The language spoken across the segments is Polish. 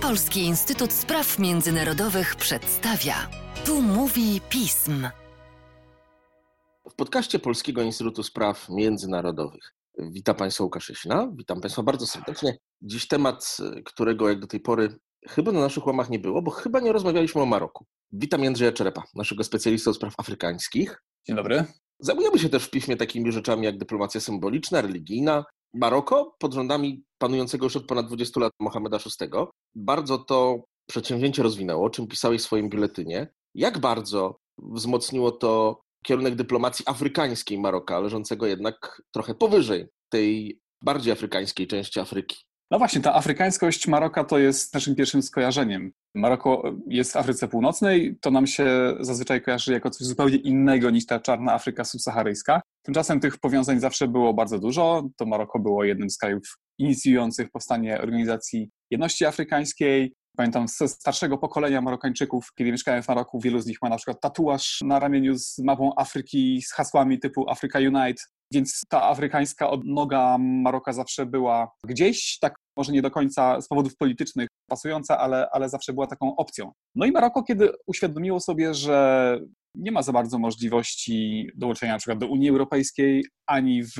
Polski Instytut Spraw Międzynarodowych przedstawia. Tu mówi pism. W podcaście Polskiego Instytutu Spraw Międzynarodowych. Witam Państwa Łukasz Szyśna. Witam Państwa bardzo serdecznie. Dziś temat, którego jak do tej pory chyba na naszych łamach nie było, bo chyba nie rozmawialiśmy o Maroku. Witam Jędrzeja Czerepa, naszego specjalistę od spraw afrykańskich. Dzień dobry. Zajmujemy się też w piśmie takimi rzeczami jak dyplomacja symboliczna, religijna. Maroko pod rządami panującego już od ponad 20 lat Mohameda VI bardzo to przedsięwzięcie rozwinęło, o czym pisałeś w swoim biuletynie. Jak bardzo wzmocniło to kierunek dyplomacji afrykańskiej Maroka, leżącego jednak trochę powyżej tej bardziej afrykańskiej części Afryki? No właśnie, ta afrykańskość Maroka to jest naszym pierwszym skojarzeniem. Maroko jest w Afryce Północnej, to nam się zazwyczaj kojarzy jako coś zupełnie innego niż ta czarna Afryka subsaharyjska. Tymczasem tych powiązań zawsze było bardzo dużo. To Maroko było jednym z krajów inicjujących powstanie Organizacji Jedności Afrykańskiej. Pamiętam z starszego pokolenia Marokańczyków, kiedy mieszkałem w Maroku, wielu z nich ma na przykład tatuaż na ramieniu z mapą Afryki, z hasłami typu Africa Unite, więc ta afrykańska odnoga Maroka zawsze była gdzieś, tak może nie do końca z powodów politycznych pasująca, ale, ale zawsze była taką opcją. No i Maroko, kiedy uświadomiło sobie, że nie ma za bardzo możliwości dołączenia na przykład do Unii Europejskiej, ani w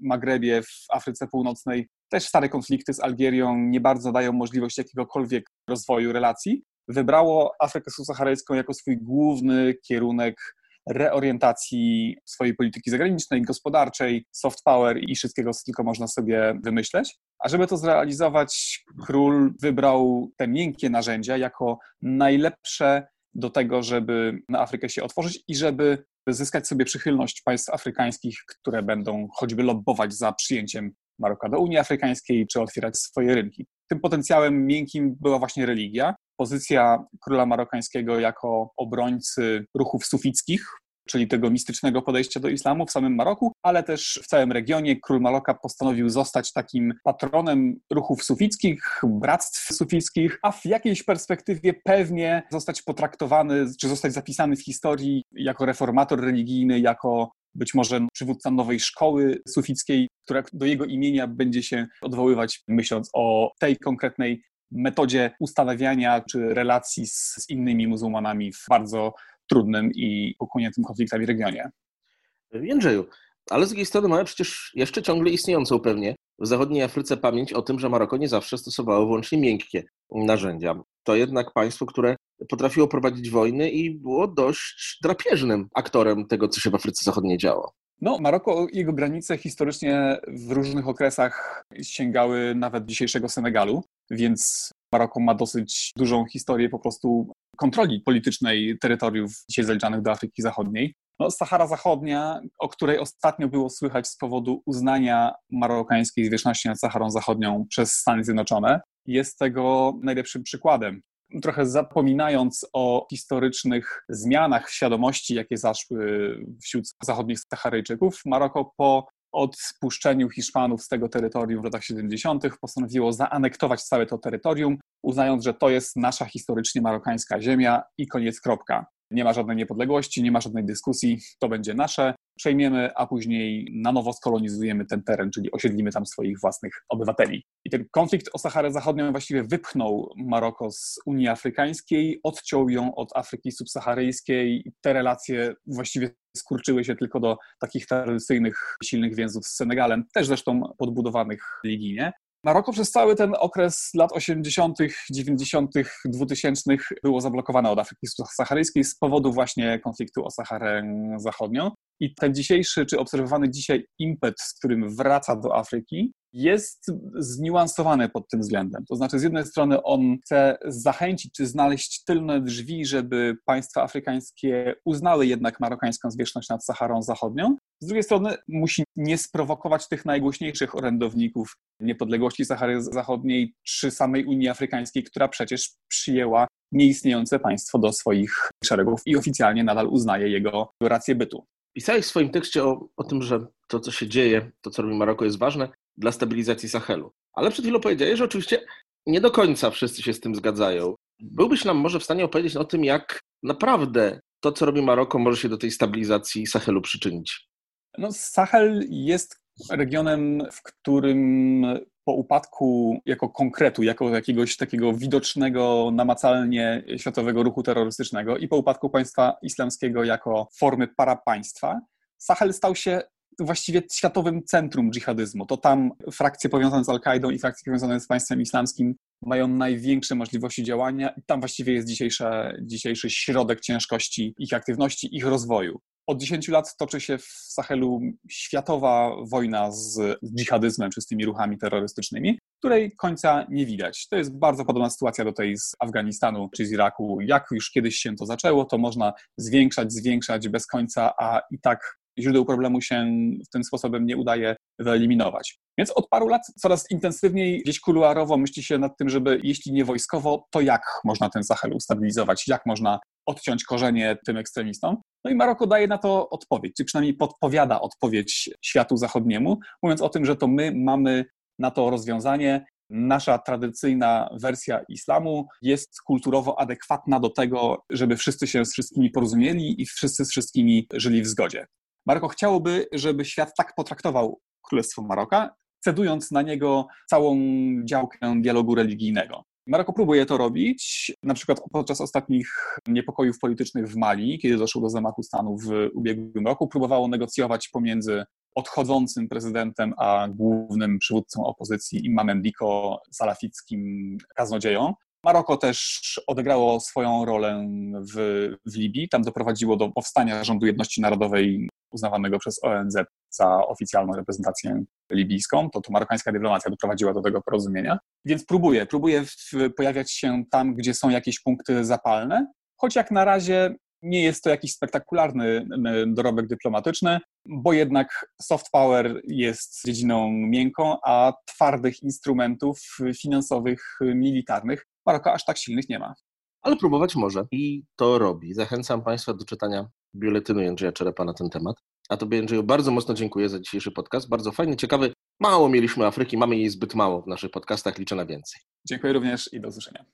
Magrebie, w Afryce Północnej, też stare konflikty z Algierią nie bardzo dają możliwość jakiegokolwiek rozwoju relacji, wybrało Afrykę Subsaharyjską jako swój główny kierunek reorientacji swojej polityki zagranicznej, gospodarczej, soft power i wszystkiego, co tylko można sobie wymyśleć. A żeby to zrealizować, król wybrał te miękkie narzędzia jako najlepsze do tego, żeby na Afrykę się otworzyć i żeby zyskać sobie przychylność państw afrykańskich, które będą choćby lobbować za przyjęciem Maroka do Unii Afrykańskiej, czy otwierać swoje rynki. Tym potencjałem miękkim była właśnie religia. Pozycja króla marokańskiego jako obrońcy ruchów sufickich, czyli tego mistycznego podejścia do islamu w samym Maroku, ale też w całym regionie. Król Maroka postanowił zostać takim patronem ruchów sufickich, bractw sufickich, a w jakiejś perspektywie pewnie zostać potraktowany, czy zostać zapisany w historii jako reformator religijny, jako być może przywódca nowej szkoły sufickiej, która do jego imienia będzie się odwoływać, myśląc o tej konkretnej metodzie ustanawiania czy relacji z, z innymi muzułmanami w bardzo trudnym i pochłoniętym konfliktami regionie. Jędrzeju, ale z drugiej strony mamy przecież jeszcze ciągle istniejącą pewnie w zachodniej Afryce pamięć o tym, że Maroko nie zawsze stosowało wyłącznie miękkie narzędzia. To jednak państwo, które potrafiło prowadzić wojny i było dość drapieżnym aktorem tego, co się w Afryce Zachodniej działo. No, Maroko, jego granice historycznie w różnych okresach sięgały nawet dzisiejszego Senegalu, więc Maroko ma dosyć dużą historię po prostu kontroli politycznej terytoriów dzisiaj zaliczanych do Afryki Zachodniej. No, Sahara Zachodnia, o której ostatnio było słychać z powodu uznania marokańskiej zwierzchności nad Saharą Zachodnią przez Stany Zjednoczone, jest tego najlepszym przykładem. Trochę zapominając o historycznych zmianach w świadomości, jakie zaszły wśród zachodnich Saharyjczyków, Maroko po odpuszczeniu Hiszpanów z tego terytorium w latach 70. postanowiło zaanektować całe to terytorium, uznając, że to jest nasza historycznie marokańska ziemia i koniec kropka. Nie ma żadnej niepodległości, nie ma żadnej dyskusji, to będzie nasze. Przejmiemy, a później na nowo skolonizujemy ten teren, czyli osiedlimy tam swoich własnych obywateli. I ten konflikt o Saharę Zachodnią właściwie wypchnął Maroko z Unii Afrykańskiej, odciął ją od Afryki subsaharyjskiej. Te relacje właściwie skurczyły się tylko do takich tradycyjnych, silnych więzów z Senegalem, też zresztą podbudowanych religijnie. Maroko przez cały ten okres lat 80., 90., 2000 było zablokowane od Afryki Saharyjskiej z powodu właśnie konfliktu o Saharę Zachodnią. I ten dzisiejszy, czy obserwowany dzisiaj impet, z którym wraca do Afryki, jest zniuansowany pod tym względem. To znaczy, z jednej strony on chce zachęcić czy znaleźć tylne drzwi, żeby państwa afrykańskie uznały jednak marokańską zwierzchność nad Saharą Zachodnią. Z drugiej strony musi nie sprowokować tych najgłośniejszych orędowników niepodległości Sahary Zachodniej czy samej Unii Afrykańskiej, która przecież przyjęła nieistniejące państwo do swoich szeregów i oficjalnie nadal uznaje jego rację bytu. Pisałeś w swoim tekście o, o tym, że to, co się dzieje, to, co robi Maroko, jest ważne dla stabilizacji Sahelu. Ale przed chwilą powiedziałeś, że oczywiście nie do końca wszyscy się z tym zgadzają. Byłbyś nam może w stanie opowiedzieć o tym, jak naprawdę to, co robi Maroko, może się do tej stabilizacji Sahelu przyczynić? No, Sahel jest regionem, w którym po upadku jako konkretu, jako jakiegoś takiego widocznego, namacalnie światowego ruchu terrorystycznego i po upadku państwa islamskiego jako formy parapaństwa, Sahel stał się właściwie światowym centrum dżihadyzmu. To tam frakcje powiązane z Al-Kaidą i frakcje powiązane z państwem islamskim mają największe możliwości działania i tam właściwie jest dzisiejszy, dzisiejszy środek ciężkości ich aktywności, ich rozwoju. Od 10 lat toczy się w Sahelu światowa wojna z dżihadyzmem czy z tymi ruchami terrorystycznymi, której końca nie widać. To jest bardzo podobna sytuacja do tej z Afganistanu czy z Iraku. Jak już kiedyś się to zaczęło, to można zwiększać, zwiększać bez końca, a i tak źródeł problemu się w tym sposobem nie udaje wyeliminować. Więc od paru lat coraz intensywniej gdzieś kuluarowo myśli się nad tym, żeby jeśli nie wojskowo, to jak można ten Sahel ustabilizować, jak można odciąć korzenie tym ekstremistom. No i Maroko daje na to odpowiedź, czy przynajmniej podpowiada odpowiedź światu zachodniemu, mówiąc o tym, że to my mamy na to rozwiązanie. Nasza tradycyjna wersja islamu jest kulturowo adekwatna do tego, żeby wszyscy się z wszystkimi porozumieli i wszyscy z wszystkimi żyli w zgodzie. Maroko chciałoby, żeby świat tak potraktował Królestwo Maroka, cedując na niego całą działkę dialogu religijnego. Maroko próbuje to robić, na przykład podczas ostatnich niepokojów politycznych w Mali, kiedy doszło do zamachu stanu w ubiegłym roku, próbowało negocjować pomiędzy odchodzącym prezydentem a głównym przywódcą opozycji Imamem Diko, salafickim kaznodzieją. Maroko też odegrało swoją rolę w, w Libii. Tam doprowadziło do powstania rządu jedności narodowej uznawanego przez ONZ za oficjalną reprezentację libijską. To, to marokańska dyplomacja doprowadziła do tego porozumienia. Więc próbuje w, pojawiać się tam, gdzie są jakieś punkty zapalne, choć jak na razie nie jest to jakiś spektakularny dorobek dyplomatyczny, bo jednak soft power jest dziedziną miękką, a twardych instrumentów finansowych, militarnych Maroko aż tak silnych nie ma. Ale próbować może i to robi. Zachęcam Państwa do czytania biuletynu Jędrzeja Czerepa na ten temat. A Tobie, Jędrzeju, bardzo mocno dziękuję za dzisiejszy podcast. Bardzo fajny, ciekawy. Mało mieliśmy Afryki, mamy jej zbyt mało w naszych podcastach, liczę na więcej. Dziękuję również i do usłyszenia.